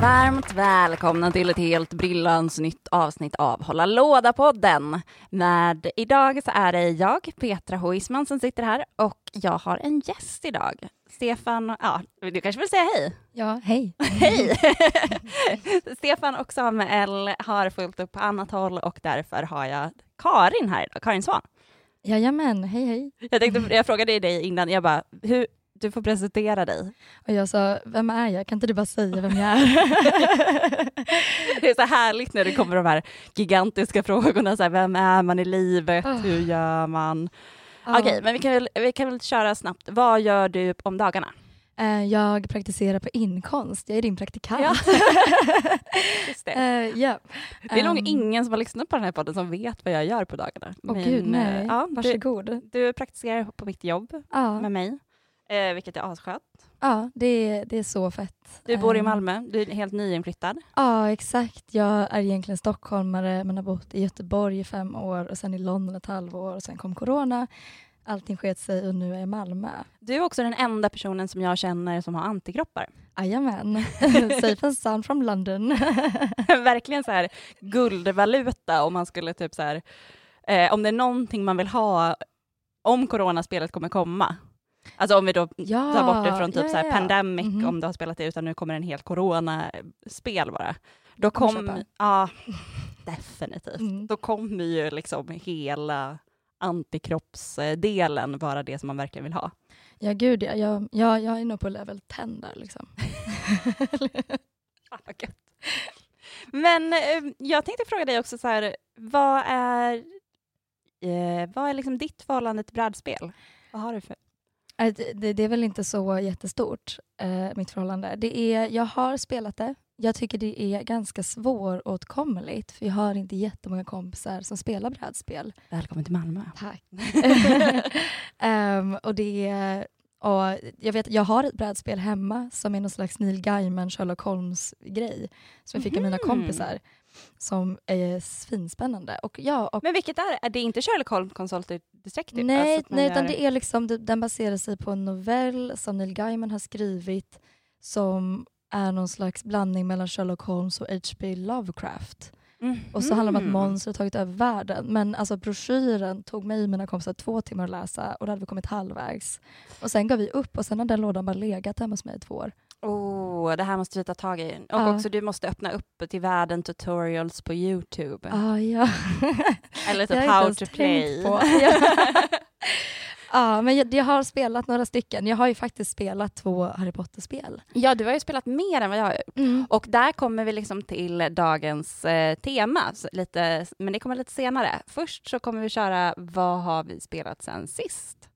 Varmt välkomna till ett helt brillans nytt avsnitt av Hålla Låda-podden. Med idag så är det jag, Petra Huisman, som sitter här och jag har en gäst idag. Stefan, ja, du kanske vill säga hej? Ja, hej. Hej! Stefan och Samuel har fullt upp på annat håll och därför har jag Karin här idag, Karin Svan. Jajamän, hej hej. Jag, tänkte, jag frågade dig innan, jag bara, hur, du får presentera dig. Och jag sa, vem är jag? Kan inte du bara säga vem jag är? det är så härligt när det kommer de här gigantiska frågorna, så här, vem är man i livet, Oh. hur gör man? Ja. Okej, men vi kan, väl, vi kan väl köra snabbt. Vad gör du om dagarna? Eh, Jag praktiserar på inkonst, jag är din praktikant. Ja. Det. Eh, ja. det är nog Ehm, ingen som har lyssnat på den här podden som vet vad jag gör på dagarna. Åh Men, gud, eh, nej. Ja, du, Varsågod. du praktiserar på mitt jobb Ja, med mig, eh, vilket är asskönt. ja det, är, det är så fett. Du bor i Ehm, Malmö, du är helt nyinflyttad. Ja, exakt. Jag är egentligen stockholmare men har bott i Göteborg i fem år och sen i London ett halvår och sen kom corona. Allting sket sig och nu är jag i Malmö. Du är också den enda personen som jag känner som har antikroppar. Jajamän. Safe and sound from London. Verkligen så här guldvaluta om man skulle typ så här, eh, om det är någonting man vill ha om coronaspelet kommer komma. Alltså om vi då ja, tar bort det från typ ja, så här ja, pandemic, Mhm. om du har spelat det, utan nu kommer en helt coronaspel bara. Då Kommer kom, ja, definitivt. Mm. Då kommer ju liksom hela antikroppsdelen vara det som man verkligen vill ha. Ja, gud ja. Jag, jag, jag är nog på level 10 där liksom. Gött. Men eh, jag tänkte fråga dig också så här, vad är, eh, vad är liksom ditt förhållande till brädspel? Vad har du för? Äh, det, det, är väl inte så jättestort, eh, mitt förhållande. Det är, jag har spelat det. Jag tycker det är ganska svåråtkomligt för jag har inte jättemånga kompisar som spelar brädspel. Välkommen till Malmö. Tack. Ehm, och det är, och jag, vet, jag har ett brädspel hemma som är någon slags Neil Gaiman, Sherlock Holmes-grej som jag fick av mina Mhm. kompisar som är svinspännande. Och ja, och Men vilket är det? Är det inte Sherlock Holmes Consulted Detective? Nej, Alltså nej utan gör- det är liksom, den baserar sig på en novell som Neil Gaiman har skrivit som är någon slags blandning mellan Sherlock Holmes och H.P. Lovecraft. Och så handlar det om att Mhm. monster har tagit över världen. Men alltså broschyren tog mig och mina kompisar två timmar att läsa och då hade vi kommit halvvägs. Och sen gav vi upp och sen har den lådan bara legat hemma hos mig i två år. Oh, det här måste vi ta tag i. Och Ja. också du måste öppna upp till världen tutorials på Youtube. Ah, ja. Eller typ how to play. Ja. ja, men jag, jag har spelat några stycken. Jag har ju faktiskt spelat två Harry Potter-spel. ja, du har ju spelat mer än vad jag har gjort. Mm. Och där kommer vi liksom till dagens eh, tema, lite, men det kommer lite senare. Först så kommer vi köra Vad har vi spelat sen sist?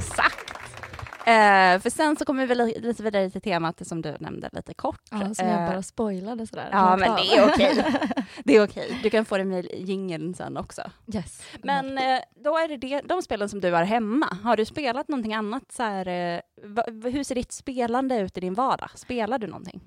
Exakt! Eh, för sen så kommer vi li- lite vidare till temat som du nämnde lite kort. Ja, som Eh, jag bara spoilade sådär. Ja, men det är okej. Det är okej. Du kan få det med jingeln sen också. Yes. Men eh, då är det, det de spelen som du har hemma. Har du spelat någonting annat? Så här, eh, hur ser ditt spelande ut i din vardag? Spelar du någonting?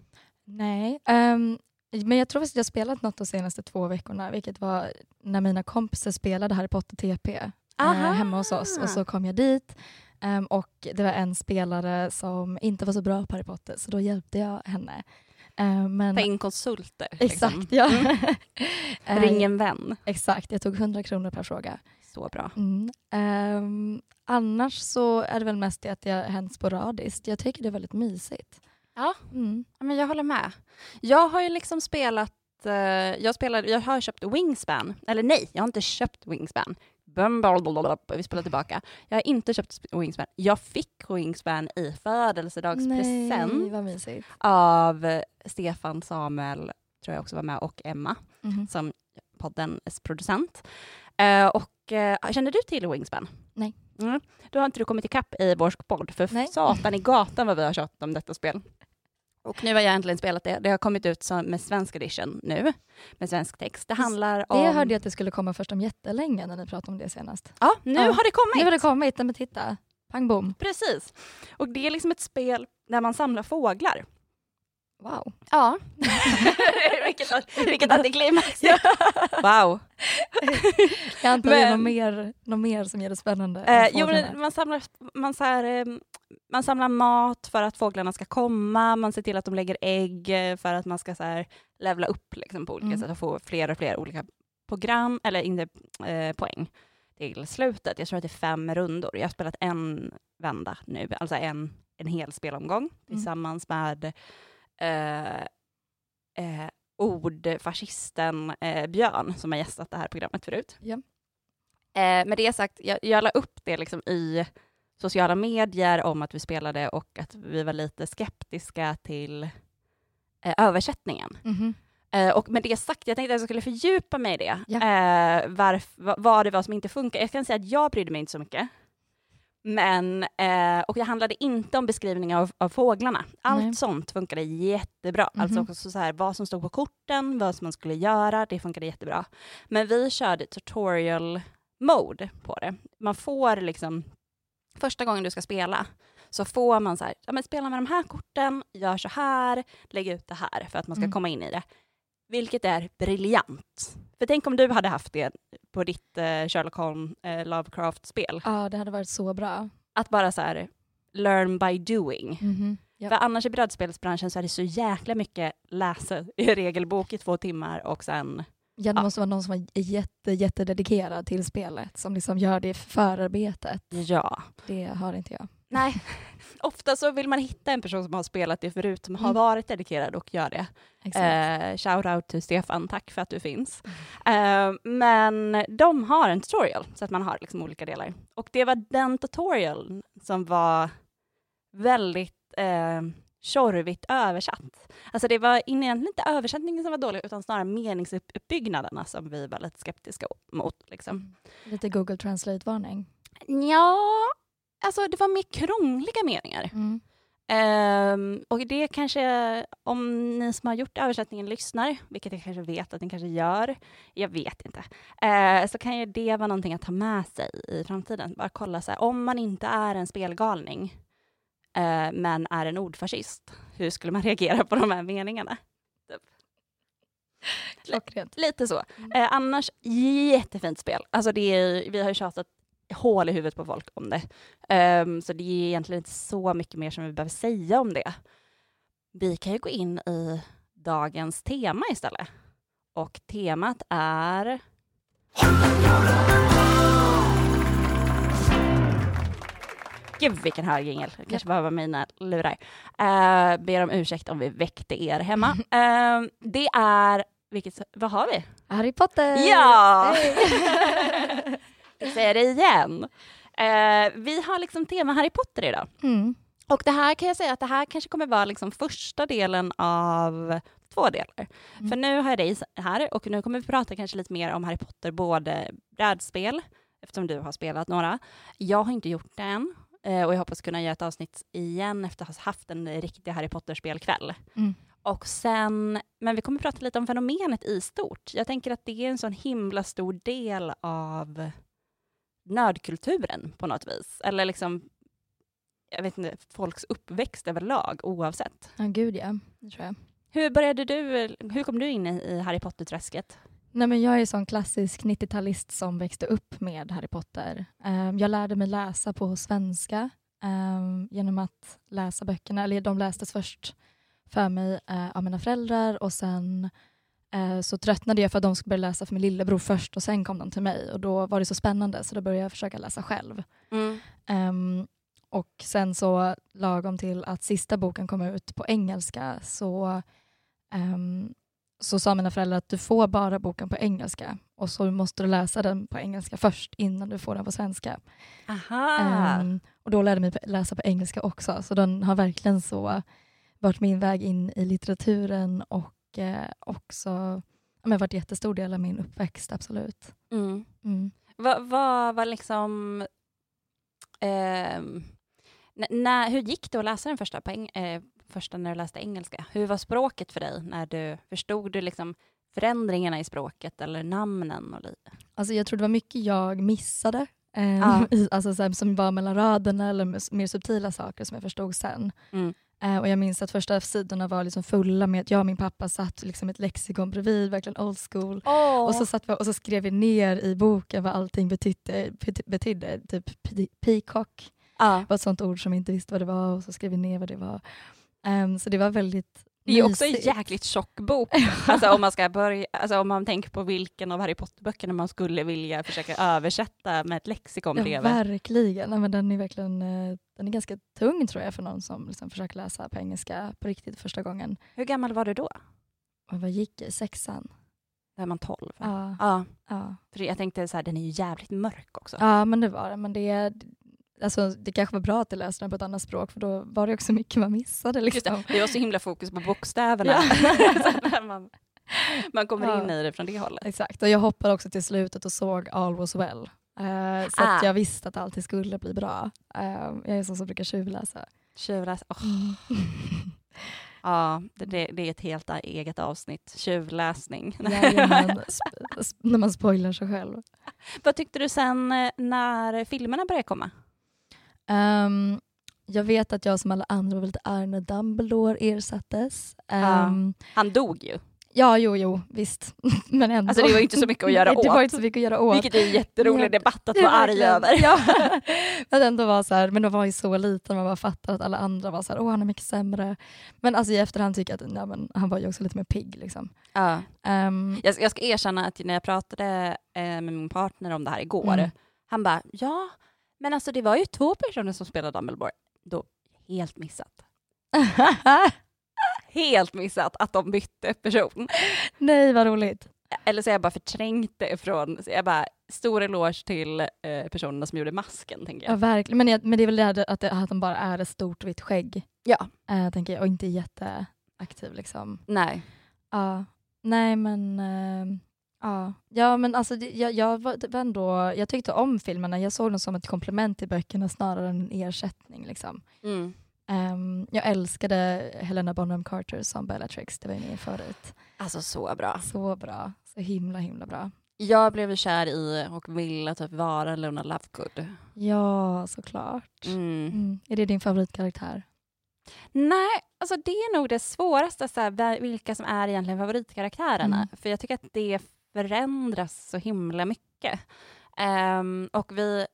Nej. ehm, men jag tror att jag spelat något de senaste två veckorna, vilket var när mina kompisar spelade Harry Potter TP eh, hemma hos oss. Och så kom jag dit ehm, och det var en spelare som inte var så bra på Harry Potter, så då hjälpte jag henne. Ehm, men, Ta in konsulter. exakt, liksom. ja. Mm. Eh, Ring en vän. Exakt, jag tog 100 kronor per fråga. Så bra. Mm. Ehm, annars så är det väl mest det att det har hänt sporadiskt. Jag tycker det är väldigt mysigt. Ja. Mm. Men jag håller med. Jag har ju liksom spelat, eh, jag, spelar, jag har köpt Wingspan, eller nej, jag har inte köpt Wingspan. Vi spelar tillbaka. Jag har inte köpt Wingspan. Jag fick Wingspan i födelsedagspresent Nej, av Stefan, Samuel, tror jag också var med, och Emma Mhm. som poddens producent. Eh, och känner du till Wingspan? Nej. Mm. Då har inte du kommit ikapp i vår podd, för Nej. satan i gatan vad vi har tjatat om detta spel. Och nu har jag äntligen spelat det. Det har kommit ut som, med svensk edition nu, med svensk text. Det handlar om... Det hörde jag att det skulle komma först om jättelänge när ni pratade om det senast. Ja, nu Ja. har det kommit! Nu har det kommit, men titta. Pang bom. Precis. Och det är liksom ett spel där man samlar fåglar. Wow. Ja. vilket, vilket antiklimax. wow. Jag antar det är Men- något mer, något mer som gör det spännande. Eh, jo, men man, samlar, man, så här, eh, man samlar mat för att fåglarna ska komma, man ser till att de lägger ägg eh, för att man ska så här, levla upp liksom, på olika Mm. sätt och få fler och fler olika program, eller inte eh, poäng till slutet. Jag tror att det är fem rundor. Jag har spelat en vända nu, alltså en, en hel spelomgång tillsammans med eh, eh, ordfascisten eh, Björn som har gästat det här programmet förut. Ja. Eh, med det sagt, jag, jag la upp det liksom i sociala medier om att vi spelade och att vi var lite skeptiska till eh, översättningen. Mhm. Eh, och med det sagt, jag tänkte att jag skulle fördjupa mig i det. Ja. Eh, varf, va- vad det var som inte funkar. Jag kan säga att jag brydde mig inte så mycket. Men, eh, och det handlade inte om beskrivningar av, av fåglarna. Allt Nej. sånt funkade jättebra. Alltså Mhm. också så här, vad som stod på korten, vad som man skulle göra, det funkade jättebra. Men vi körde tutorial mode på det. Man får liksom, första gången du ska spela, så får man så här, ja men spela med de här korten, gör så här, lägg ut det här för att man ska Mm. komma in i det. Vilket är briljant. För tänk om du hade haft det på ditt eh, Sherlock Holmes eh, Lovecraft-spel. Ja, det hade varit så bra. Att bara så här, learn by doing. Mhm. Ja. För annars i brädspelsbranschen så är det så jäkla mycket läsa i regelbok i två timmar och sen... Ja, det Ja. måste vara någon som är jätte, jättededikerad till spelet, som liksom gör det förarbetet. Ja. Det har inte jag. Nej, ofta så vill man hitta en person som har spelat det förut, som har Mm. varit dedikerad och gör det. Eh, shout out till Stefan, tack för att du finns. Eh, men de har en tutorial, så att man har liksom olika delar. Och det var den tutorialen som var väldigt eh, tjorvigt översatt. Alltså det var egentligen inte översättningen som var dålig, utan snarare meningsuppbyggnaderna som vi var lite skeptiska mot. Liksom. Lite Google Translate-varning. Ja, alltså det var mer krångliga meningar. Mm. Ehm, och det kanske, om ni som har gjort översättningen lyssnar, vilket jag kanske vet att ni kanske gör, jag vet inte, Eh, så kan ju det vara någonting att ta med sig i framtiden. Bara kolla så här, om man inte är en spelgalning, eh, men är en ordfascist, hur skulle man reagera på de här meningarna? Klockrent. Lite så. Mm. Eh, annars, jättefint spel. Alltså det är, vi har ju tjatat hål i huvudet på folk om det. Ehm, så det är egentligen inte så mycket mer som vi behöver säga om det. Vi kan ju gå in i dagens tema istället. Och temat är... Gud vilken hög jingel. Jag kanske behöver mina lurar. Uh, ber om ursäkt om vi väckte er hemma. Ehm, det är... Vilket, vad har vi? Harry Potter! Ja! Hej! Jag säger det igen. Eh, vi har liksom tema Harry Potter idag. Mm. Och det här kan jag säga att det här kanske kommer vara liksom första delen av två delar. Mm. För nu har jag dig här och nu kommer vi prata kanske lite mer om Harry Potter, både brädspel, eftersom du har spelat några. Jag har inte gjort det än eh, och jag hoppas kunna göra ett avsnitt igen efter att ha haft en riktig Harry Potter-spelkväll. Mm. Och sen, men vi kommer prata lite om fenomenet i stort. Jag tänker att det är en sån himla stor del av nördkulturen på något vis. Eller liksom, jag vet inte, folks uppväxt överlag oavsett. Ja, gud ja. Det tror jag. Hur började du, hur kom du in i Harry Potter-träsket? Nej, men jag är sån klassisk 90-talist som växte upp med Harry Potter. Ehm, jag lärde mig läsa på svenska ehm, genom att läsa böckerna. Eller de lästes först för mig eh, av mina föräldrar och sen så tröttnade jag för att de skulle börja läsa för min lillebror först och sen kom de till mig. Och då var det så spännande så då började jag försöka läsa själv. Ehm, och sen så lagom till att sista boken kom ut på engelska. Så, ehm, så sa mina föräldrar att du får bara boken på engelska. Och så måste du läsa den på engelska först innan du får den på svenska. Ehm, och då lärde jag mig läsa på engelska också. Så den har verkligen så varit min väg in i litteraturen och eh, också ja, men varit jättestor del av min uppväxt, absolut. Mm. Mm. Vad vad var liksom... n- när, hur gick det att läsa den första eh, första när du läste engelska. Hur var språket för dig? när du Förstod du liksom förändringarna i språket eller namnen? Och lite? Alltså jag tror det var mycket jag missade. Eh, i, alltså, som var mellan raderna eller mer subtila saker som jag förstod sen. Mm. Eh, och jag minns att första sidorna var liksom fulla med att jag och min pappa satt liksom ett lexikon bredvid, verkligen old school. Och, så satt vi, och så skrev vi ner i boken vad allting betydde. bety- betydde. Typ pe- peacock ja. var ett sånt ord som vi inte visste vad det var och så skrev vi ner vad det var. Ehm, så det var väldigt Det är också en jäkligt tjock bok. Alltså om man, ska börja, alltså om man tänker på vilken av Harry Potter-böckerna man skulle vilja försöka översätta med ett lexikon Ja, bredvid. verkligen. Nej, men den är verkligen eh, den är ganska tung tror jag för någon som liksom försöker läsa på engelska på riktigt första gången. Hur gammal var du då? Och vad gick jag? Sexan? Då är man 12. va? Ja. Ja, Ja. för jag tänkte så här, den är ju jävligt mörk också. ja, men det var det. Men det, alltså, det kanske var bra att jag läste den på ett annat språk för då var det också mycket man missade. Just Liksom. det, det var så himla fokus på bokstäverna. Man, man kommer Ja. in i det från det hållet. Exakt, och jag hoppade också till slutet och såg All was well. Eh, så Ah. att jag visste att allting skulle bli bra. Eh, jag är sån som brukar tjuvläsa. Tjuvläs, åh, Mm. ja, det, det, är ett helt eget avsnitt. Tjuvläsning. Jajamän, när man spoilar sig själv. Vad tyckte du sen eh, när filmerna började komma? Ehm, jag vet att jag som alla andra var väldigt arg när Dumbledore ersattes. Ja. Um, Han dog ju. ja, jo, jo, visst. Men ändå. Alltså det var inte så mycket att göra Nej, Det var åt. inte så mycket att göra åt. Vilket är en jätterolig debatt att vara arg över. Ja. att ändå vara så här, men de var ju så liten, man bara fattar att alla andra var så här, åh han är mycket sämre. Men alltså i efterhand tycker jag att ja, men, han var ju också lite mer pigg. Liksom. Ja. Ehm, Jag, jag ska erkänna att när jag pratade eh, med min partner om det här igår, Mm. han bara ja, men alltså det var ju två personer som spelade Dumbledore. Då, helt missat. Helt missat att de bytte person. Nej vad roligt. Eller så har jag bara förträngt det från, så jag bara, stor eloge till eh, personerna som gjorde masken, tänker Ja, jag. verkligen. Men, jag, men det är väl det här att, det, att han bara är ett stort vitt skägg. Ja. eh, tänker jag, och inte jätteaktiv. Liksom. Nej. Ja, nej men ehm, ja, ja men alltså det, jag, jag, var, ändå, jag tyckte om filmerna, jag såg dem som ett komplement till böckerna snarare än en ersättning. Liksom. Mm. Ehm, jag älskade Helena Bonham Carter som Bellatrix, det var ju min favorit. Alltså så bra. Så bra, så himla himla bra. Jag blev kär i och ville typ vara Luna Lovegood. Ja, såklart. Mm. Mm. Är det din favoritkaraktär? Nej, alltså det är nog det svåraste, så här, vilka som är egentligen favoritkaraktärerna. Mm. För jag tycker att det förändras så himla mycket. Ehm, och vi,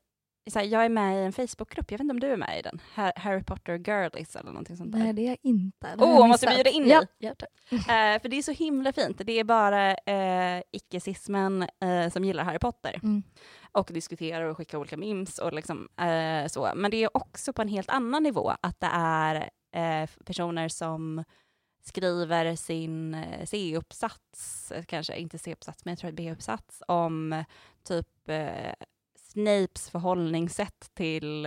här, jag är med i en Facebookgrupp, jag vet inte om du är med i den? Har- Harry Potter Girlies eller någonting sånt där. Nej, det är jag inte. Åh, jag måste bjuda in ja, dig? ja, tack. Eh, för det är så himla fint. Det är bara uh, icke-cismen eh, som gillar Harry Potter Mm. och diskuterar och skickar olika memes och liksom, eh, så. Men det är också på en helt annan nivå att det är eh, personer som skriver sin eh, C-uppsats, eh, kanske inte C-uppsats, men jag tror att B-uppsats om eh, typ eh, Snapes förhållningssätt till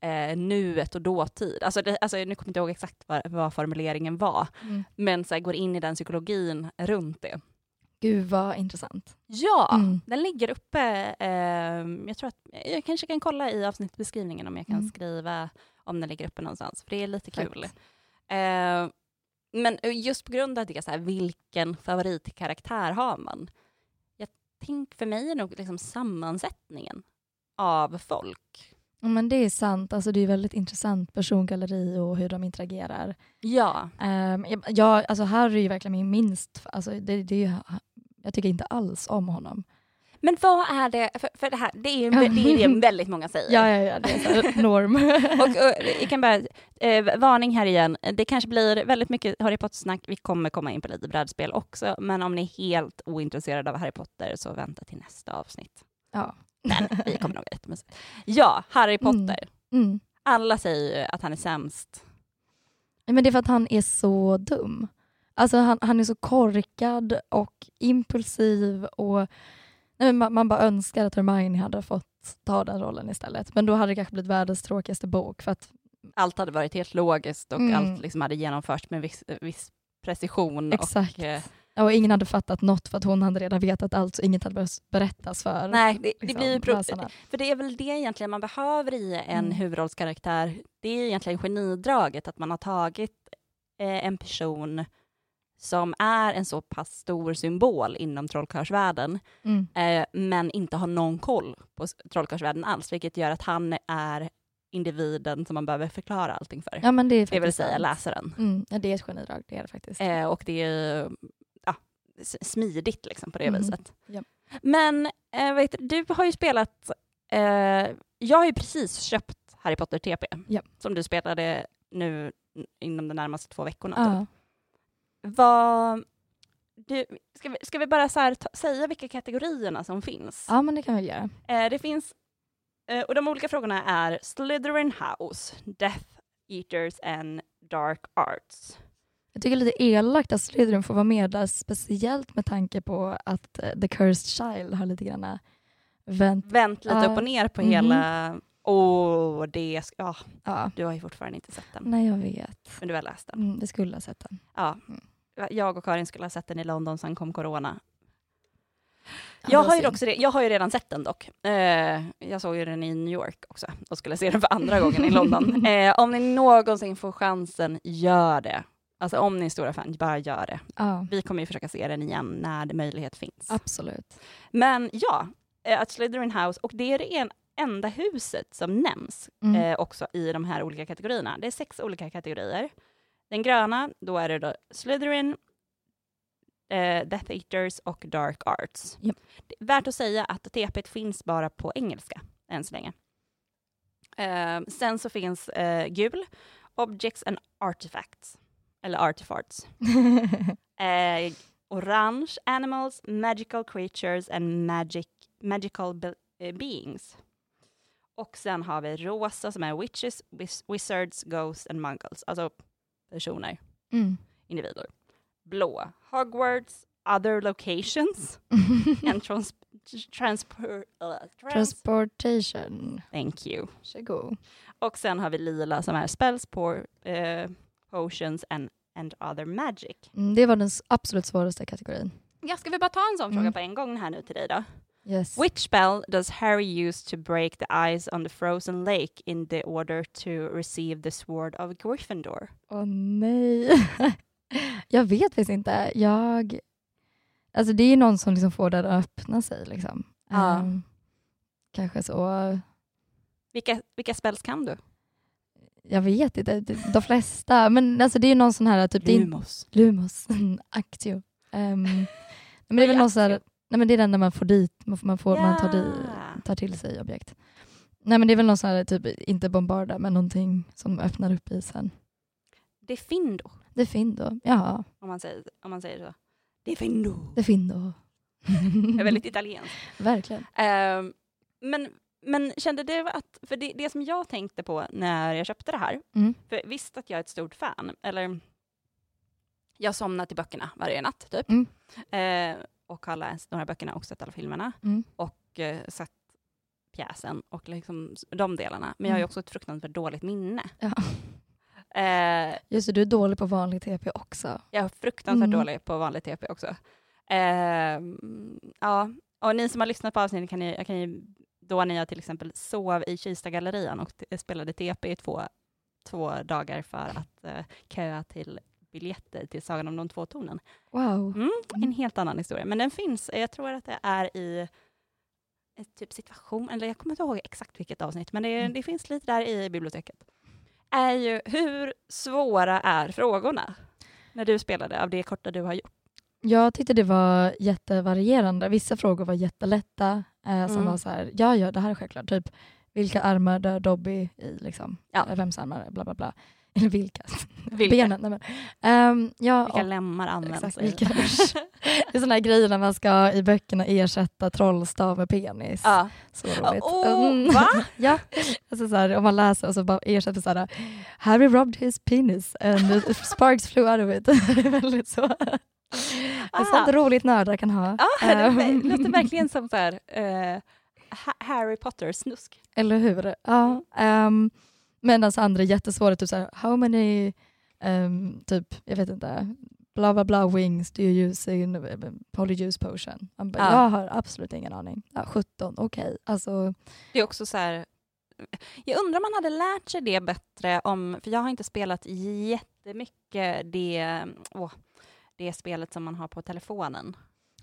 eh, nuet och dåtid. Alltså, det, alltså, nu kommer jag inte ihåg exakt vad, vad formuleringen var, Mm. men så här, går in i den psykologin runt det. Gud vad intressant. Ja, Mm. den ligger uppe. Eh, jag tror att jag kanske kan kolla i avsnittbeskrivningen om jag kan Mm. skriva om den ligger uppe någonstans, för det är lite kul. Eh, men just på grund av det, så här, vilken favoritkaraktär har man? Jag tänker för mig är nog liksom sammansättningen av folk. Ja, men det är sant, alltså, det är väldigt intressant persongalleri och hur de interagerar. Ja, Um, jag, jag, alltså Harry är verkligen min minst, alltså det, det jag tycker inte alls om honom. Men vad är det, för, för det här, det är ju det, är det väldigt många säger. Ja, ja, ja det är så norm. Och, och jag kan bara, eh, varning här igen, det kanske blir väldigt mycket Harry Potter-snack, vi kommer komma in på lite brädspel också, men om ni är helt ointresserade av Harry Potter så vänta till nästa avsnitt. ja. Men vi kommer nog med Ja, Harry Potter. Mm. Alla säger ju att han är sämst. Men det är för att han är så dum. Alltså han, han är så korkad och impulsiv och nej, men man, man bara önskar att Hermione hade fått ta den rollen istället. Men då hade det kanske blivit världens tråkigaste bok för att Allt hade varit helt logiskt och Mm. allt liksom hade genomförts med viss, viss precision. exakt. Och, eh, Och ingen hade fattat något för att hon hade redan vetat allt så inget hade behövt berättas för nej, det, det liksom, blir pro- läsarna. För det är väl det egentligen man behöver i en Mm. huvudrollskaraktär. Det är egentligen genidraget, att man har tagit eh, en person som är en så pass stor symbol inom trollkarlsvärlden, Mm. eh, men inte har någon koll på trollkarlsvärlden alls, vilket gör att han är individen som man behöver förklara allting för. Ja, men det är det vill säga sant. läsaren. Mm. Ja, det är ett genidrag, det är det faktiskt. Eh, och det är ja, smidigt liksom på det Mm. viset. Ja. Men eh, vet, du, har ju spelat, eh, jag har ju precis köpt Harry Potter TP, Ja. som du spelade nu inom de närmaste två veckorna. Ja. Typ. Vad, du, ska, vi, ska vi bara så ta, säga vilka kategorierna som finns? ja, men det kan vi göra. Eh, det finns, eh, och de olika frågorna är Slytherin House, Death Eaters and Dark Arts. Jag tycker det är lite elakt att Slytherin får vara med där, speciellt med tanke på att eh, The Cursed Child har lite grann vänt. Vänt lite Ja. upp och ner på Mhm. hela... Åh, det... sk- Ja, Ja. du har ju fortfarande inte sett den, Nej, jag vet. men du har läst den. Mm, vi skulle ha sett den. Ja. Mm. Jag och Karin skulle ha sett den i London, sen kom corona. Ja, Jag har, ju också, jag har ju redan sett den dock. Eh, jag såg ju den i New York också och skulle se den för andra gången i London. Eh, om ni någonsin får chansen, gör det. Alltså om ni är stora fan, bara gör det. Ja, Vi kommer ju försöka se den igen när det möjlighet finns. absolut. Men ja, eh, att Slytherin House, och det är det en, enda huset som nämns Mm. eh, också i de här olika kategorierna. Det är sex olika kategorier. Den gröna, då är det då Slytherin, eh, Death Eaters och Dark Arts. Är värt att säga att TP finns bara på engelska än så länge. Eh, sen så finns eh, gul, Objects and Artifacts, eller Artifacts. Eh, orange, Animals, Magical Creatures and magic, Magical be- eh, Beings. Och sen har vi rosa som är Witches, Wizards, Ghosts and Muggles, alltså personer, mm. individer. Blå, Hogwarts, Other Locations and trans- transpor- uh, trans- Transportation. Thank you. Varsågod. Och sen har vi lila som är Spells, por- eh, Potions and, and Other Magic. Mm, det var den absolut svåraste kategorin. Ja, ska vi bara ta en sån Mm. fråga på en gång här nu till dig då? Yes. Which spell does Harry use to break the ice on the frozen lake in the order to receive the sword of Gryffindor? Åh nej. jag vet faktiskt inte. Jag... Alltså det är någon som liksom får den att öppna sig. Liksom. Ja. Ehm, kanske så. Vilka, vilka spells kan du? Jag vet inte. De flesta. Men alltså det är någon sån här typ... Lumos. Lumos. Actio. Ehm, men det är väl någon sån här, nej men det är den där man får dit, man får, man, får, man tar, di, tar till sig objekt. Nej men det är väl någon sån här, typ, inte bombarda, men någonting som öppnar upp isen. Det är Findo, Det är Findo. Ja, om man säger, om man säger så. Det är Findo. det är Findo. Det är väldigt italienskt. Verkligen. Ehm, men, men kände du att, för det, det som jag tänkte på när jag köpte det här, Mm. för visst att jag är ett stort fan, eller jag somnar till böckerna varje natt typ, Mm. eh, och har läst några böckerna och sett alla filmerna, Mm. och eh, sett pjäsen och liksom de delarna. Men jag har ju Mm. också ett fruktansvärt dåligt minne. Ja. Eh, Just det, du är dålig på vanlig TP också. jag är fruktansvärt Mm. dålig på vanlig TP också. Ehm, ja, och ni som har lyssnat på avsnittet kan ju, jag kan ju då när jag till exempel sov i Kistagallerian och t- spelade TP i två, två dagar för att eh, köa till biljetter till Sagan om de två tornen. Wow. Mm, en helt annan historia, men den finns. Jag tror att det är i ett typ situation, eller jag kommer inte ihåg exakt vilket avsnitt, men det, Mm. det finns lite där i biblioteket. Är ju, hur svåra är frågorna när du spelade av det korta du har gjort? Jag tyckte det var jättevarierande. Vissa frågor var jättelätta, eh, som Mm. var så här, ja ja det här är självklart, typ vilka armar dör Dobby i? Liksom. Ja. Vems armar? Bla bla bla. Eller vilka? Vilka? Benen. Nej, men. Ehm, ja, Vilka och- lemmar används? Exakt, vilka. Det är sådana här grejer när man ska i böckerna ersätta trollstav med penis. ja. Så roligt. Åh, Mm. va? ja, alltså så här, om man läser och så bara ersätter så här Harry robbed his penis and sparks flew out of it. väldigt så. Är sånt Ah. roligt nördar kan ha. Ja, det låter verkligen som så här, Ha- Harry Potter-snusk. Eller hur? Ja. Um, Medan andra är jättesvåra, typ så här, how many, ehm, typ, jag vet inte, bla bla bla wings do you use in uh, polyjuice potion? Bara, Ja. Jag har absolut ingen aning. Ja, 17, okej. Alltså, Det är också så här, jag undrar om man hade lärt sig det bättre om, för jag har inte spelat jättemycket det, åh, det spelet som man har på telefonen.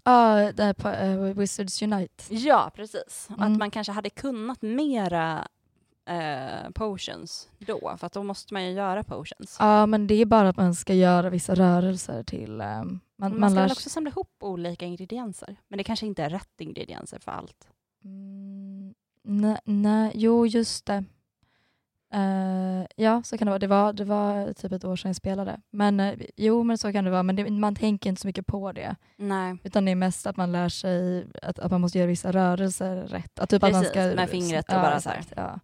Ja, på eh, Wizards Unite. Ja, precis. Mm. Att man kanske hade kunnat mera eh, potions då, för att då måste man ju göra potions. Ja, men det är bara att man ska göra vissa rörelser till... eh, man, man, man ska väl också samla ihop olika ingredienser, men det kanske inte är rätt ingredienser för allt. Mm, nej, nej, jo just det. Eh, ja, så kan det vara. Det var, det var typ ett år sedan jag spelade. Men eh, jo, men så kan det vara. Men det, man tänker inte så mycket på det. Nej. Utan det är mest att man lär sig att, att man måste göra vissa rörelser rätt. Att typ att man Precis, ska, med fingret och ja, bara så här. Ja.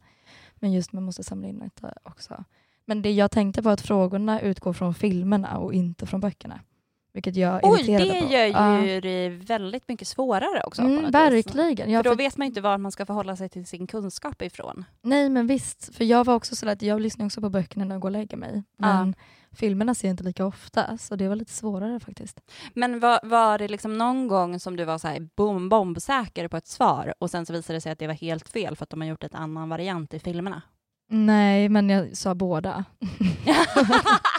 Men just man måste samla in detta också. Men det jag tänkte var att frågorna utgår från filmerna och inte från böckerna. Vilket jag Oj, irriterade det på. gör ju Ja. det väldigt mycket svårare också. Mm, verkligen. Ja, För då vet man inte var man ska förhålla sig till sin kunskap ifrån. Nej men visst, för jag var också sådär att jag lyssnar också på böckerna när jag går och lägger mig. Men filmerna ser jag inte lika ofta så det var lite svårare faktiskt. Men var, var det liksom någon gång som du var så här bom, bombsäker på ett svar och sen så visade det sig att det var helt fel för att de har gjort ett annan variant i filmerna? Nej men jag sa båda.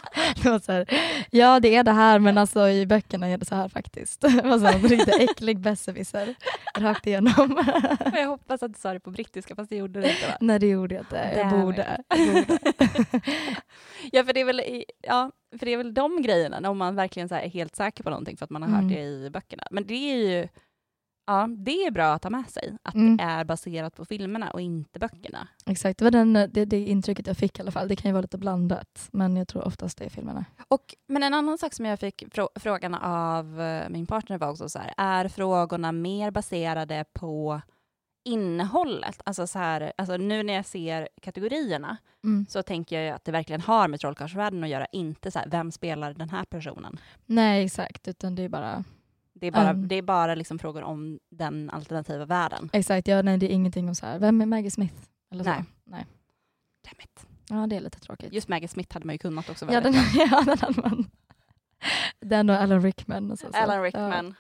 det var så här, ja det är det här men alltså i böckerna är det så här faktiskt. Det var så en riktigt äcklig besserwisser rakt igenom. jag hoppas att du sa det på brittiska fast det gjorde det inte va? Nej det gjorde jag inte, jag borde. Jag borde. Ja för det är väl, i- ja, för det är väl de grejerna om man verkligen är helt säker på någonting för att man har Mm. hört det i böckerna. Men det är ju Ja, det är bra att ha med sig, att Mm. det är baserat på filmerna och inte böckerna. Exakt, det var den, det, det intrycket jag fick i alla fall. Det kan ju vara lite blandat men jag tror oftast det är filmerna. Och, men en annan sak som jag fick frå- frågan av eh, min partner var också så här, är frågorna mer baserade på innehållet? Alltså, så här, alltså nu när jag ser kategorierna Mm. så tänker jag ju att det verkligen har med trollkarlsvärlden att göra, inte så här, vem spelar den här personen? Nej exakt, utan det är bara Det är bara, Mm. det är bara liksom frågor om den alternativa världen. Exakt, ja, nej, det är ingenting om så här, vem är Maggie Smith? Eller så. Nej. nej. Damn it. Ja, det är lite tråkigt. Just Maggie Smith hade man ju kunnat också. ja, den, ja, den hade man. Den och Alan Rickman. Och så, så. Alan Rickman.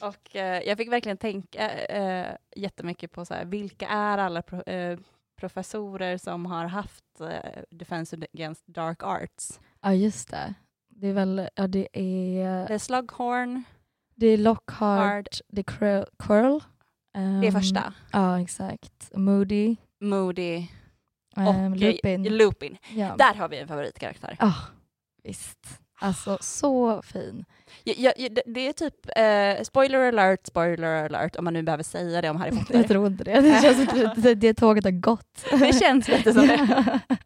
Och eh, jag fick verkligen tänka eh, jättemycket på så här, vilka är alla pro, eh, professorer som har haft eh, Defense Against Dark Arts? Ja, just det. Det är väl, ja det Det är, är Slughorn, det är Lockhart, Hard, det är Quirrell. Quirrell. det är Ehm, första. Ja, exakt. Moody. Moody och Um, eh, Lupin. Lupin. ja. Där har vi en favoritkaraktär. Ja, visst. Alltså så fin. Ja, ja, det- är typ, eh, spoiler alert, spoiler alert, om man nu behöver säga det om Harry Jag Potter. tror inte det. Det känns som det tåget har gått. det känns lite som det.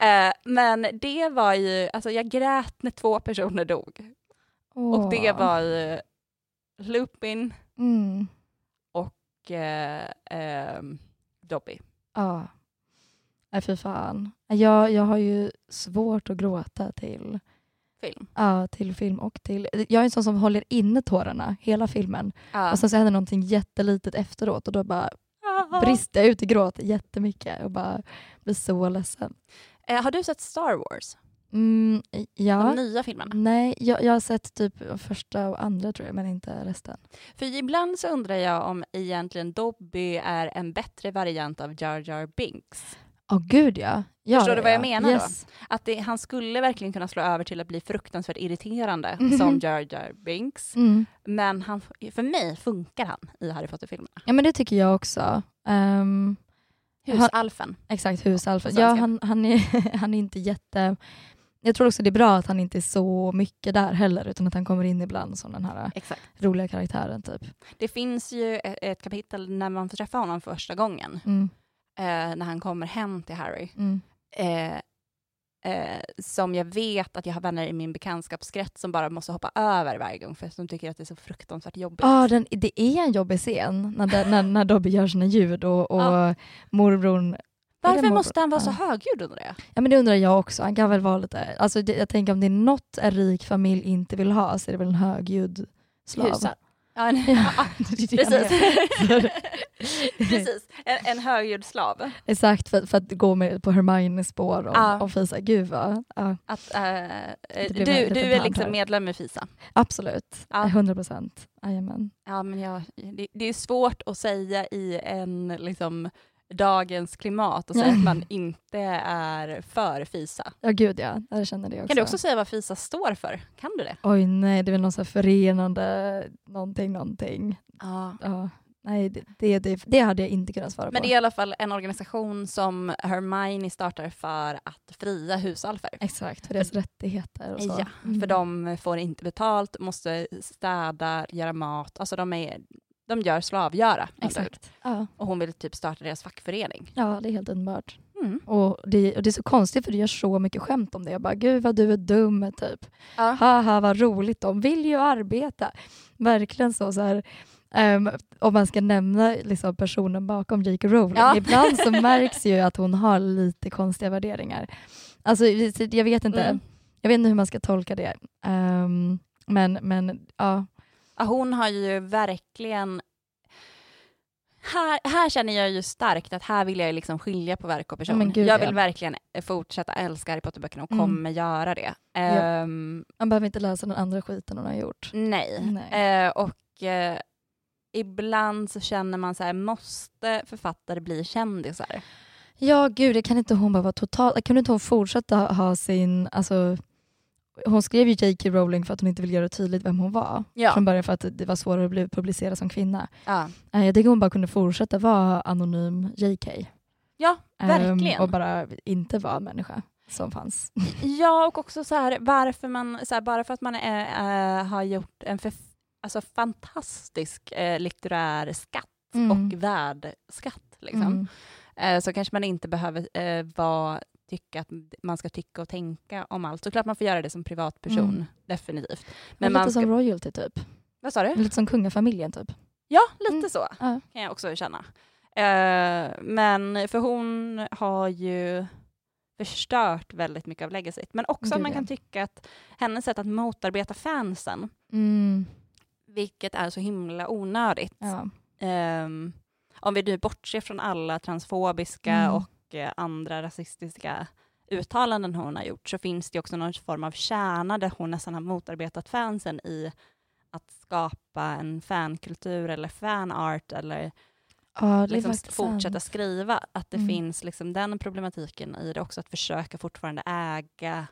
Eh, men det var ju, alltså jag grät när två personer dog. Och det Åh. var Lupin Mm. och eh, ehm, Dobby. Ja. Nej, fy fan. Jag, jag har ju svårt att gråta till, Film. ja, till film och till... Jag är en sån som håller inne tårarna hela filmen. Ja. Och sen så händer någonting jättelitet efteråt och då bara Ah. brister jag ut i gråt jättemycket och bara blir så ledsen. Eh, har du sett Star Wars? Mm, ja. De nya filmerna? Nej, jag, jag har sett typ första och andra tror jag, men inte resten. För ibland så undrar jag om egentligen Dobby är en bättre variant av Jar Jar Binks. Åh gud ja. ja. Förstår du vad jag ja. menar då? yes. Att det, han skulle verkligen kunna slå över till att bli fruktansvärt irriterande Mhm. som Jar Jar Binks. Mm. Men han, för mig funkar han i Harry Potter-filmerna. Ja men det tycker jag också. Um, Husalfen. Exakt, husalfen. Ja, han, han, är, han är inte jätte... Jag tror också det är bra att han inte är så mycket där heller, utan att han kommer in ibland som den här Exakt. roliga karaktären. typ. Det finns ju ett, ett kapitel när man får träffa honom första gången, Mm, eh, när han kommer hem till Harry, mm. eh, eh, som jag vet att jag har vänner i min bekantskapskrets som bara måste hoppa över varje gång för att de tycker att det är så fruktansvärt jobbigt. Ah, den, det är en jobbig scen när, det- när, när Dobby gör sina ljud och, och Ja. morbrorn... Varför måste han vara så högljudd undrar jag? Ja men det undrar jag också. Han kan väl vara lite... Alltså, det, jag tänker om det är något en rik familj inte vill ha så är det väl en högljudd slav. Ja, Ja, precis. precis. En, en högljudd slav. Exakt, för, för att gå med på Hermiones spår och, Ja. och fisa. Gud vad... Ja, Att, Det du, du är liksom här. medlem i FISA. absolut. Ja. 100 procent. Ja, men jag, det, det är svårt att säga i en liksom, dagens klimat och säga att man inte är för FISA. Ja gud ja, jag känner det också. Kan du också säga vad FISA står för? Kan du det? Oj nej, det är väl någon här förenande någonting, någonting. Ja. Ja, nej, det, det, det, det hade jag inte kunnat svara Men på. det är i alla fall en organisation som Hermione startar för att fria husalfer. Exakt, för deras rättigheter och så. Ja, Mm. för de får inte betalt, måste städa, göra mat, alltså de, är, de gör slavgöra. Exakt. Ja. Och hon vill typ starta deras fackförening. ja, det är helt underbart. Mm. Och det, och det är så konstigt för det görs så mycket skämt om det. Jag bara, gud vad du är dum, typ. Ja. Haha vad roligt, de vill ju arbeta. Verkligen så. så här, ehm, om man ska nämna liksom, personen bakom J.K. Rowling. Ja. Ibland så märks ju att hon har lite konstiga värderingar. Alltså, jag vet inte, Mm. jag vet inte hur man ska tolka det. Ehm, men, men Ja, hon har ju verkligen... Här, här känner jag ju starkt att här vill jag liksom skilja på verk och person. gud, jag vill ja. verkligen fortsätta älska Harry Potter-böckerna och Mm. kommer göra det. Ehm, man behöver inte läsa den andra skiten hon har gjort. nej. Nej. Eh, och eh, ibland så känner man så här, måste författare bli kändisar? Ja, gud, det kan inte hon bara vara totalt... Kan inte hon fortsätta ha- ha sin... Alltså, hon skrev ju J.K. Rowling för att hon inte ville göra tydligt vem hon var. Ja. Från början för att det var svårare att bli publicerad som kvinna. Ja, Eh, Jag tycker hon bara kunde fortsätta vara anonym J.K. ja Ehm, verkligen. och bara inte vara en människa som fanns. Ja, och också så här, varför man, så här, bara för att man är, äh, har gjort en för, alltså, fantastisk eh, litterär skatt Mm. och värdeskatt, liksom, Mm. eh, så kanske man inte behöver eh, vara, tycka att man ska tycka och tänka om allt. Såklart man får göra det som privatperson, Mm. definitivt. Men Men lite man ska, som royalty typ. vad sa du? Lite som kungafamiljen typ. Ja, lite Mm. så Ja. kan jag också känna. Eh, men för hon har ju förstört väldigt mycket av legacyt. Men också att man kan tycka att hennes sätt att motarbeta fansen, Mm. vilket är så himla onödigt. Ja. Ehm, om vi nu bortser från alla transfobiska Mm. och eh, andra rasistiska uttalanden hon har gjort, så finns det också någon form av kärna där hon nästan har motarbetat fansen i att skapa en fankultur eller fanart eller ja, liksom fortsätta sant. skriva. Att det Mm. finns liksom den problematiken i det också, att försöka fortfarande äga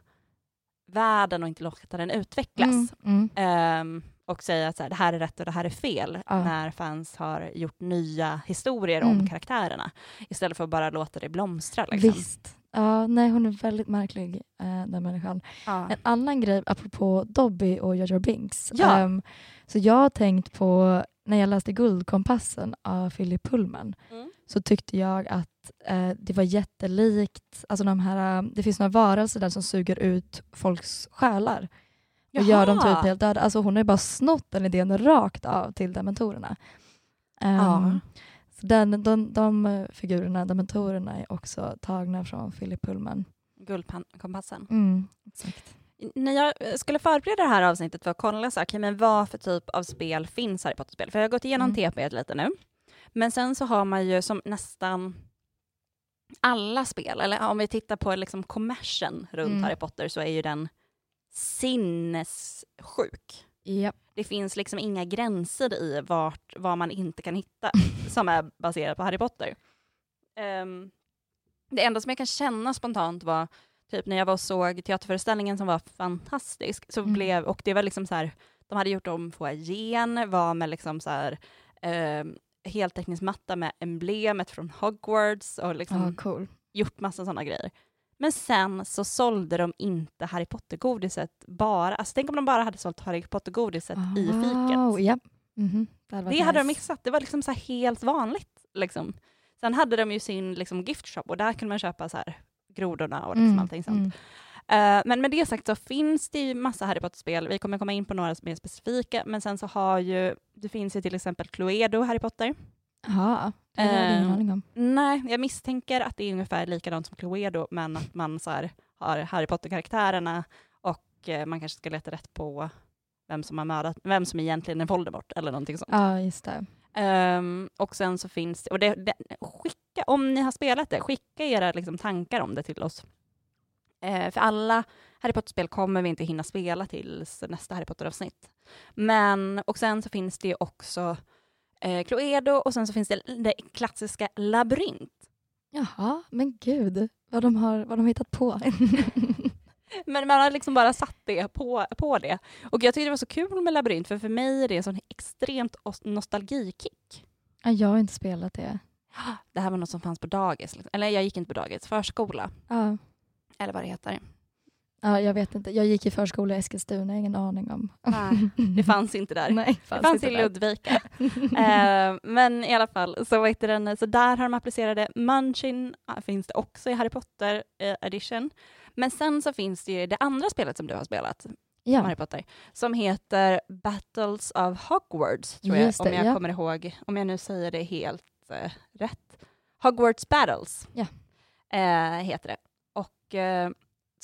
världen och inte låta den utvecklas. Mm. Mm. Ehm, och säga att så här, det här är rätt och det här är fel, Ja. när fans har gjort nya historier om Mm. karaktärerna, istället för att bara låta det blomstra. Liksom. Visst. Ja, nej, hon är väldigt märklig, eh, den människan. Ja. En annan grej apropå Dobby och Jar Binks. Ja. Ehm, så jag har tänkt på, när jag läste Guldkompassen av Philip Pullman, Mm. så tyckte jag att eh, det var jättelikt, alltså de här, eh, det finns några varelser där som suger ut folks själar och gör dem typ helt döda. Alltså hon har ju bara snott den idén rakt av till dementorerna. Ehm, Ja. så den, de, de figurerna, dementorerna, är också tagna från Philip Pullman. Guldkompassen. Mm, exakt. När jag eh, skulle förbereda det här avsnittet för att kolla så här, okay, men vad för typ av spel finns Harry Potter-spel, för jag har gått igenom Mm. TP lite nu, men sen så har man ju som nästan alla spel, eller om vi tittar på liksom kommersen runt Mm. Harry Potter så är ju den sinnessjuk. Ja. Det finns liksom inga gränser i vart, vad man inte kan hitta som är baserat på Harry Potter. Ehm, det enda som jag kan känna spontant var typ när jag var och såg teaterföreställningen som var fantastisk, så Mm. blev, och det var liksom så här, de hade gjort om foajén, var med liksom så här, ehm, heltäckningsmatta med emblemet från Hogwarts och liksom Ja, cool. gjort massa sådana grejer. Men sen så sålde de inte Harry Potter-godiset bara, alltså tänk om de bara hade sålt Harry Potter-godiset i Wow, fiket. Ja. Mhm. Det, hade varit Det hade de nice. missat, det var liksom så helt vanligt. Liksom. Sen hade de ju sin liksom, gift shop och där kunde man köpa så här grodorna och liksom Mm, allting sånt. mm. Eh, men med det sagt så finns det ju massa Harry Potter-spel, vi kommer komma in på några mer specifika, men sen så har ju, det finns ju till exempel Cluedo Harry Potter. Jaha, det hade jag ingen Ehm, aning om. Nej, jag misstänker att det är ungefär likadant som Cluedo, men att man så här, har Harry Potter-karaktärerna och eh, man kanske ska leta rätt på vem som har mördat, vem som egentligen är Voldemort eller någonting sånt. Ja, just det. Ehm, och sen så finns och det, det, skicka, om ni har spelat det, skicka era liksom, tankar om det till oss. Eh, för alla Harry Potter-spel kommer vi inte hinna spela tills nästa Harry Potter-avsnitt. Men, och sen så finns det ju också eh, Cluedo och sen så finns det det klassiska Labyrint. Jaha, men gud vad de har, vad de har hittat på. Men man har liksom bara satt det på, på det. Och jag tyckte det var så kul med labyrint, för för mig är det en sån extremt os- nostalgikick. ja, jag har inte spelat det. Det här var något som fanns på dagis. Liksom. Eller jag gick inte på dagis, förskola. Ja. Eller vad det heter. Ja, jag vet inte. Jag gick i förskola i Eskilstuna, ingen aning om. Nej, Det fanns inte där. Nej, Det fanns inte i där. Ludvika. eh, men i alla fall, så, heter den, så där har de applicerat det. Munchin finns det också i Harry Potter eh, edition. Men sen så finns det ju det andra spelet som du har spelat, Ja, Harry Potter, som heter Battles of Hogwarts, tror Just jag, om det, jag ja. kommer ihåg, om jag nu säger det helt eh, rätt. Hogwarts Battles Ja. eh, heter det. Och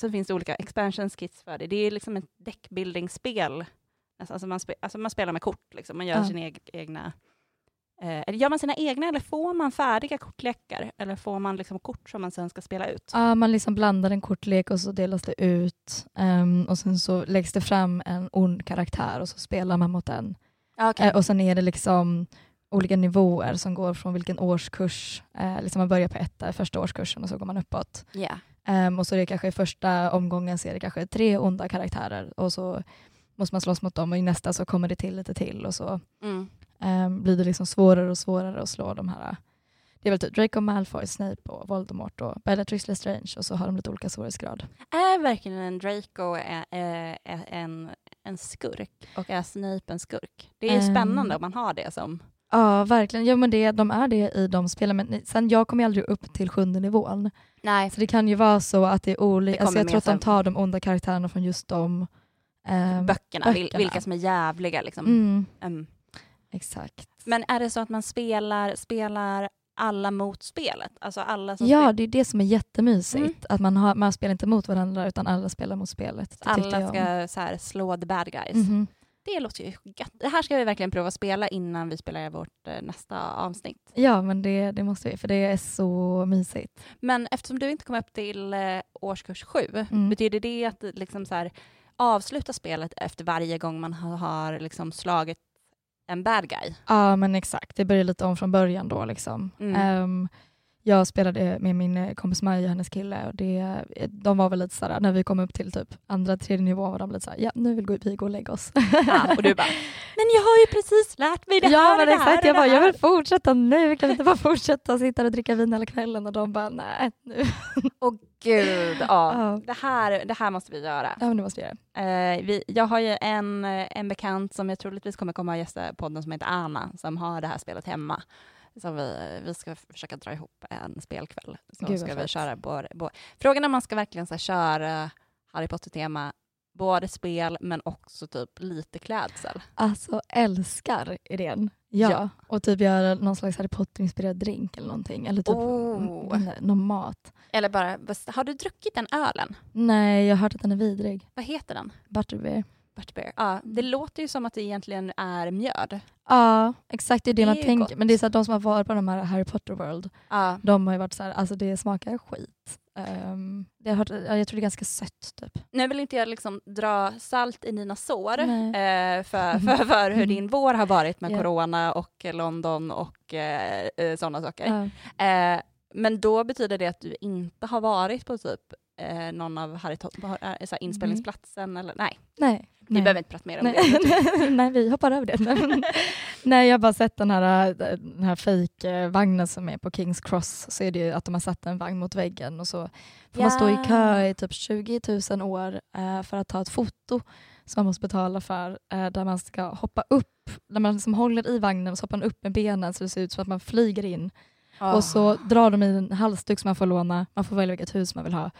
så finns det olika expansion kits för det. Det är liksom ett deckbuilding-spel. Alltså man, spe, alltså man spelar med kort, liksom. man gör Ja. sina eg egna eh, gör man sina egna eller får man färdiga kortlekar? Eller får man liksom kort som man sen ska spela ut? Ja, man liksom blandar en kortlek och så delas det ut ehm, och sen så läggs det fram en ond karaktär och så spelar man mot den. Okay. Eh, och sen är det liksom olika nivåer som går från vilken årskurs, eh, liksom man börjar på etta, första årskursen och så går man uppåt. yeah. Ehm, och så är det kanske i första omgången så är det kanske tre onda karaktärer och så måste man slåss mot dem och i nästa så kommer det till lite till och så mm. ehm, blir det liksom svårare och svårare att slå de här det är väl typ Draco Malfoy, Snape och Voldemort och Bellatrix Lestrange och så har de lite olika svårighetsgrad. Är verkligen en Draco är, är, är en, en skurk och är Snape en skurk? Det är ju Ehm. spännande om man har det som... Ja, verkligen. Ja, men det, de är det i de spelen. Men sen jag kommer ju aldrig upp till sjunde nivån. Nej, Så det kan ju vara så att det är olika. Alltså jag tror att de tar de onda karaktärerna från just de ehm, böckerna, böckerna. vilka som är jävliga. Liksom. Mm, Mm. exakt. Men är det så att man spelar, spelar alla mot spelet? Alltså alla som Ja, spelar, det är det som är jättemysigt. Mm. Att man, har, man spelar inte mot varandra utan alla spelar mot spelet. Alla jag om. ska så här, slå the bad guys. Mhm. Det låter ju gött. Det här ska vi verkligen prova att spela innan vi spelar vårt eh, nästa avsnitt. Ja, men det, det måste vi, för det är så mysigt. Men eftersom du inte kom upp till eh, årskurs sju, Mm. betyder det att liksom så här, avsluta spelet efter varje gång man har, har liksom slagit en bad guy? Ja, men exakt. Det börjar lite om från början då. Liksom. Mm. Ehm, jag spelade med min eh, kompis Maja, hennes kille, och det, de var väl lite sådär, när vi kom upp till typ andra, tredje nivå var de lite såhär, ja nu vill vi gå och lägga oss. Ja, och du bara, men jag har ju precis lärt mig det här ja och men det här exakt, och jag bara, jag här." vill fortsätta nu, kan vi inte bara fortsätta sitta och dricka vin hela kvällen? Och de bara, nej nu. Åh gud, ja. Ja. Det, här, det här måste vi göra. Ja men det måste vi göra. Eh, vi, jag har ju en, eh, en bekant som jag troligtvis kommer komma och gästa podden som heter Anna, som har det här spelet hemma. Så vi, vi ska försöka dra ihop en spelkväll. Så Gud, ska vi köra både, både. Frågan är om man ska verkligen så här, köra Harry Potter-tema, både spel men också typ lite klädsel. Alltså älskar idén. Ja. Ja. Och typ göra någon slags Harry Potter-inspirerad drink eller någonting. Eller typ Oh. någon mat. Eller bara, har du druckit den ölen? Nej, jag har hört att den är vidrig. Vad heter den? Butterbeer. Butterbeer. Ja, det låter ju som att det egentligen är mjöd. Ja, exakt det är det, Det man tänker. gott. Men det är så att de som har varit på de här Harry Potter World, Ja. de har ju varit så här, alltså det smakar skit. Um, det har hört, ja, jag tror det är ganska sött typ. Nu vill inte jag liksom dra salt i dina sår eh, för, för, för hur din vår har varit med Ja. corona och London och eh, eh, sådana saker. Ja. Eh, men då betyder det att du inte har varit på typ eh, någon av Harry eh, så här inspelningsplatsen eller nej, Nej. vi behöver inte prata mer om Nej, det. nej, vi hoppar över det. Nej, jag har bara sett den här, den här fake-vagnen som är på Kings Cross. Så är det ju att de har satt en vagn mot väggen och så får man stå i kö i typ 20 000 år eh, för att ta ett foto som man måste betala för, eh, där man ska hoppa upp, där man liksom håller i vagnen och så hoppar man upp med benen så det ser ut som att man flyger in. Ah. Och så drar de i en halsduk som man får låna, man får välja vilket hus man vill ha.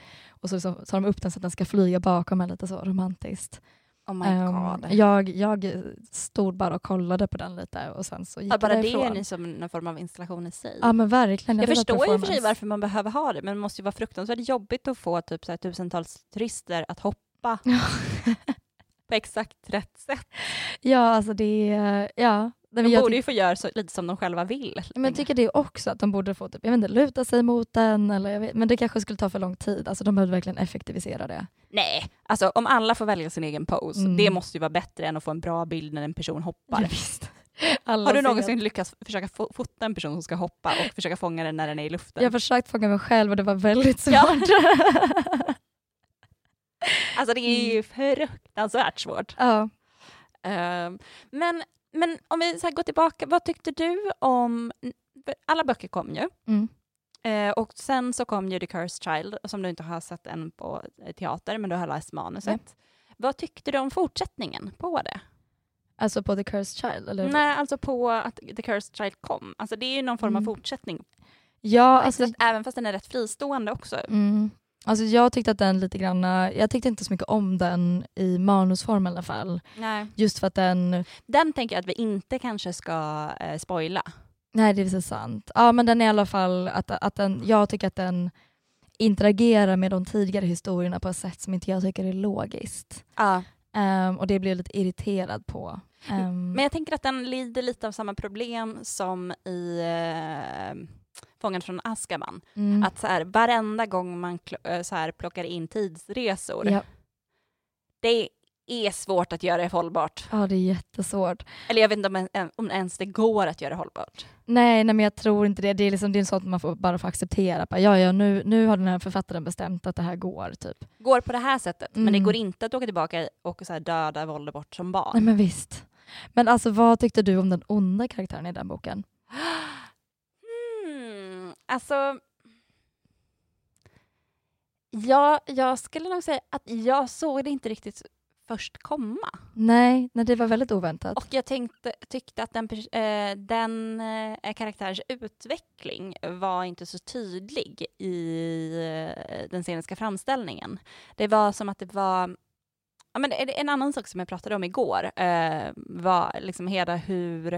Och så liksom, tar de upp den så att den ska flyga bakom en lite så romantiskt. oh my Ehm, god. jag, jag stod bara och kollade på den lite och sen så gick Ja, bara jag det är därifrån. ni som en form av installation i sig. Ja men verkligen. jag förstår ju för sig varför man behöver ha det, men det måste ju vara fruktansvärt jobbigt att få typ så här, tusentals turister att hoppa på exakt rätt sätt. Ja alltså det är, ja. De borde tyck- ju få göra så, lite som de själva vill. men jag tycker det också att de borde få typ, jag vet inte, luta sig mot den eller vet, men det kanske skulle ta för lång tid. Alltså de behövde verkligen effektivisera det. Nej, alltså om alla får välja sin egen pose, Mm. det måste ju vara bättre än att få en bra bild när en person hoppar. Ja, visst. Alla Har du någonsin lyckats försöka fo fota en person som ska hoppa och försöka fånga den när den är i luften? Jag har försökt fånga mig själv och det var väldigt svårt. Ja. Alltså det är Mm. ju fruktansvärt svårt. ja. Ehm, men, men om vi så går tillbaka, vad tyckte du om... Alla böcker kom ju. Mm. Eh, och sen så kom ju The Cursed Child, som du inte har sett än på eh, teater, men du har läst manuset. Vad tyckte du om fortsättningen på det? Alltså på The Cursed Child? Eller? Nej, alltså på att The Cursed Child kom. Alltså det är ju någon form av Mm. fortsättning. Ja, alltså, Alltså, även fast den är rätt fristående också. mm. Alltså jag tyckte att den lite grann, jag tyckte inte så mycket om den i manusform i alla fall. Nej. Just för att den, Den tänker jag att vi inte kanske ska eh, spoila. nej det är så sant. Ja men den är i alla fall, att, att den, jag tycker att den interagerar med de tidigare historierna på ett sätt som inte jag tycker är logiskt. Ja. Ehm, och det blir jag lite irriterad på. Ehm, Men jag tänker att den lider lite av samma problem som i eh, Fången från Azkaban. mm, Att så här, varenda gång man eh, så här, plockar in tidsresor, ja, det är svårt att göra det hållbart. ja, det är jättesvårt. Eller jag vet inte om, en- om ens det går att göra det hållbart. Nej, nej men jag tror inte det. Det är, liksom, det är sånt man får, bara får acceptera. Bara, ja, ja, nu, nu har den här författaren bestämt att det här går. Typ. Går på det här sättet, men det Mm. går inte att åka tillbaka och så här, döda Voldemort som barn. Nej men visst. Men alltså vad tyckte du om den onda karaktären i den boken? Alltså... Ja, jag skulle nog säga att jag såg det inte riktigt först komma. Nej, nej det var väldigt oväntat. Och jag tänkte, tyckte att den, eh, den eh, karaktärens utveckling var inte så tydlig i eh, den sceniska framställningen. Det var som att det var Ja, men en annan sak som jag pratade om igår eh, var liksom hela hur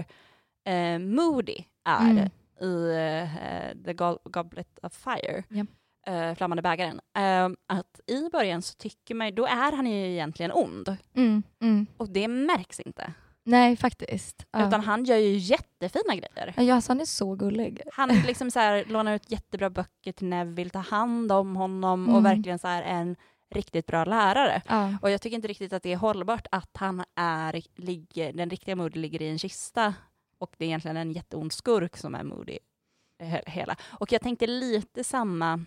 eh, Moody är Mm. I eh, The Go- Goblet of Fire, Ja. eh, Flammande bägaren. Eh, att i början så tycker man, då är han ju egentligen ond. Mm, mm. Och det märks inte. Nej, faktiskt. Ja. Utan han gör ju jättefina grejer. Ja, alltså, han är så gullig. Han liksom så här, lånar ut jättebra böcker till Neville, tar hand om honom Mm. och verkligen så här är en riktigt bra lärare. Ja. Och jag tycker inte riktigt att det är hållbart att han är, ligger, den riktiga Moody ligger i en kista och det är egentligen en jätteond skurk som är Moody. he- Hela. Och jag tänkte lite samma,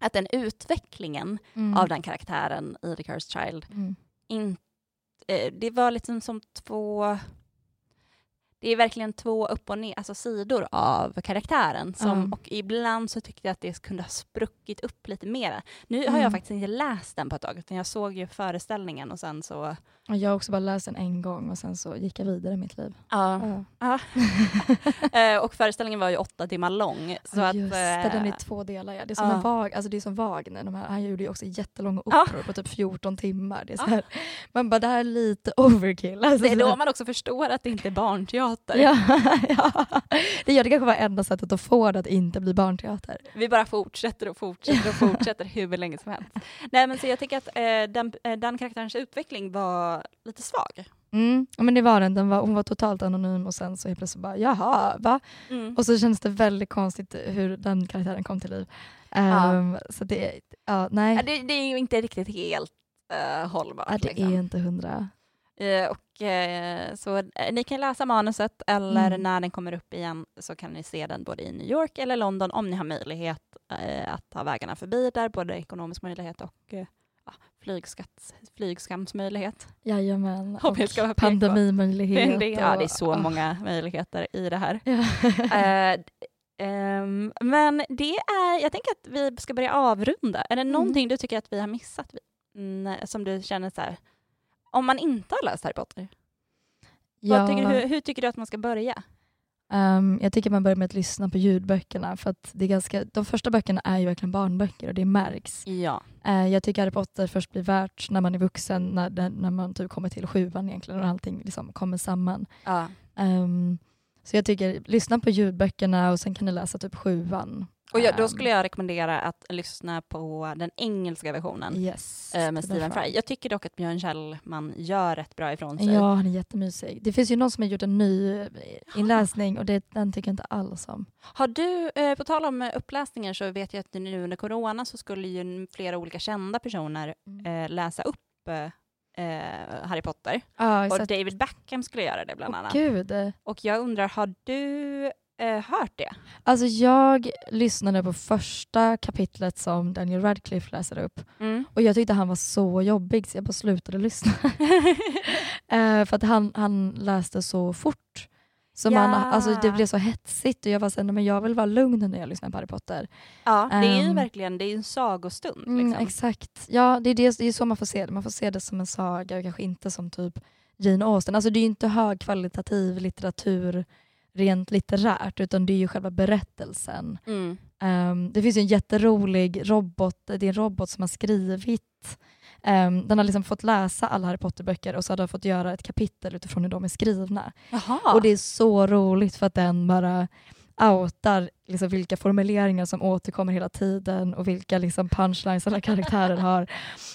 att den utvecklingen Mm. av den karaktären i The Cursed Child, Mm. in, eh, det var liksom som två det är verkligen två upp och ner, alltså sidor av karaktären. Som, Ja. Och ibland så tyckte jag att det kunde ha spruckit upp lite mer. Nu har Mm. jag faktiskt inte läst den på ett tag, utan jag såg ju föreställningen och sen så... Jag har också bara läst den en gång och sen så gick jag vidare i mitt liv. Ja. Ja. Eh, och föreställningen var ju åtta timmar lång. Så att, Just det, den eh, är två delar. Ja. Det är som, ja. en Wag, alltså det är som Wagner, de här, han gjorde ju också jättelånga Ja. operor på typ 14 timmar. Det är så Ja. här, Man bara, det här är lite overkill. Alltså, det är då man också förstår att det inte är barnteater. Ja, ja. Det, gör, det kanske var enda sättet att få det att inte bli barnteater. Vi bara fortsätter och fortsätter och fortsätter hur länge som helst. Nej, men så jag tycker att eh, den, eh, den karaktärens utveckling var lite svag. Mm. ja, Men det var den, den var, hon var totalt anonym och sen så helt plötsligt bara jaha, va? Mm. Och så känns det väldigt konstigt hur den karaktären kom till liv. Ja. Ehm, så det, ja nej, Ja, det, det är ju inte riktigt helt uh, hållbart. ja, det liksom. är inte hundra. Eh, och, eh, så ni kan läsa manuset eller Mm. när den kommer upp igen så kan ni se den både i New York eller London om ni har möjlighet att ta vägarna förbi där, både ekonomisk möjlighet och ja, flygskatts, flygskamsmöjlighet. Jajamän. Och PK. pandemimöjlighet. Det, ja, det är och- så ah. många möjligheter i det här. Ja. Eh, ehm, men det är, jag tänker att vi ska börja avrunda. Är det Mm. någonting du tycker att vi har missat mm, som du känner så här, om man inte har läst Harry Potter, vad tycker, hur, hur tycker du att man ska börja? Ehm, jag tycker man börjar med att lyssna på ljudböckerna för att det är ganska, de första böckerna är ju verkligen barnböcker och det märks. Ja. Eh, jag tycker Harry Potter först blir värt när man är vuxen, när, när när man typ kommer till sjuan egentligen och allting liksom kommer samman. ja. Ehm, så jag tycker, lyssna på ljudböckerna och sen kan ni läsa typ sjuan. Och jag, då Ehm, skulle jag rekommendera att lyssna på den engelska versionen yes, eh, med Stephen Fry. Jag tycker dock att Björn Kjellman gör rätt bra ifrån sig. Ja, han är jättemysig. Det finns ju någon som har gjort en ny inläsning och det, den tycker jag inte alls om. Har du, eh, på tal om uppläsningar så vet jag att nu under corona så skulle ju flera olika kända personer Mm. eh, läsa upp eh, Harry Potter. Ja, Och. David Beckham skulle göra det bland Åh, annat. Gud. Och jag undrar, har du eh, hört det? Alltså jag lyssnade på första kapitlet som Daniel Radcliffe läser upp Mm. och jag tyckte han var så jobbig så jag bara slutade lyssna. Eh, för att han, han läste så fort. Så man, Ja. alltså det blev så hetsigt och jag var såhär, men jag vill vara lugn när jag lyssnar på Harry Potter. ja, det är ju Ehm. verkligen det är en sagostund. Mm, Liksom. exakt. Ja, det är, det, det är så man får se det. Man får se det som en saga och kanske inte som typ Jane Austen. Alltså det är ju inte högkvalitativ litteratur rent litterärt utan det är ju själva berättelsen. Mm. Ehm, det finns en jätterolig robot, det är en robot som har skrivit ehm, den har liksom fått läsa alla Harry Potter-böcker och så har den fått göra ett kapitel utifrån hur de är skrivna. Jaha. Och det är så roligt för att den bara outar liksom vilka formuleringar som återkommer hela tiden och vilka liksom punchlines alla karaktärer har.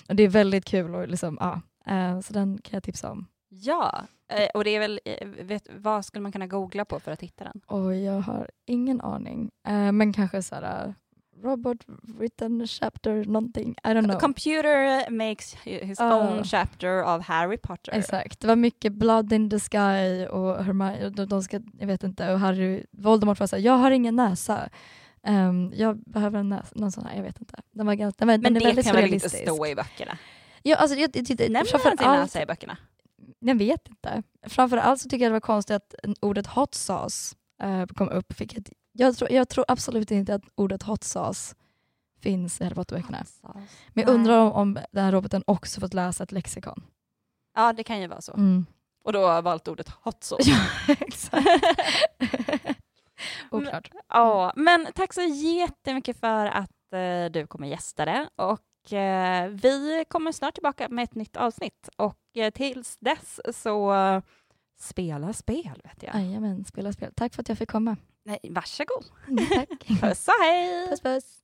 Och det är väldigt kul. Och liksom, ja, eh, så den kan jag tipsa om. Ja, och det är väl, eh, vet, vad skulle man kunna googla på för att hitta den? Och jag har ingen aning. Eh, men kanske så här, uh, Robot written chapter någonting. I don't know. Computer makes his Ah. own chapter of Harry Potter. Exakt. Det var mycket blood in the sky och Hermione, de, de ska, jag vet inte, och Harry, Voldemort var såhär, jag har ingen näsa. Ehm, jag behöver en näsa, någon sån här, jag vet inte. Den, var ganska, den, Men den är det kan väl inte stå i böckerna? Ja, alltså, jag, jag, jag, Nämner man sin näsa i böckerna? Jag vet inte. Framförallt så tycker jag det var konstigt att ordet hot sauce eh, kom upp. Vilket, jag, tror, jag tror absolut inte att ordet hot sauce finns i Harry Potter-böckerna. Men jag undrar om, om den här roboten också fått läsa ett lexikon. Ja, det kan ju vara så. Mm. Och då har valt ordet hot sauce. Ja, exakt. Oklart. Ja, men tack så jättemycket för att eh, du kommer gästa det. Och vi kommer snart tillbaka med ett nytt avsnitt. Och eh, tills dess så eh, spela spel, vet jag. Jajamän, spela spel. Tack för att jag fick komma. Nej, varsågod. Mm, tack. Puss och hej! puss puss.